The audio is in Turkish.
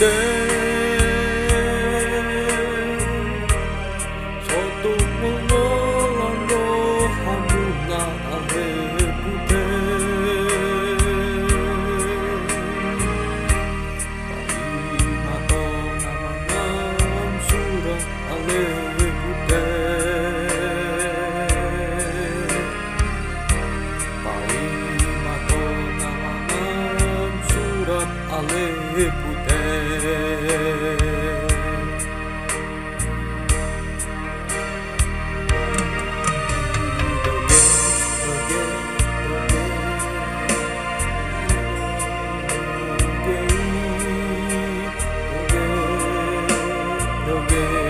işte mu olan o hamurla ahebube Ayma ona manam sura alebube Ayma ona manam again.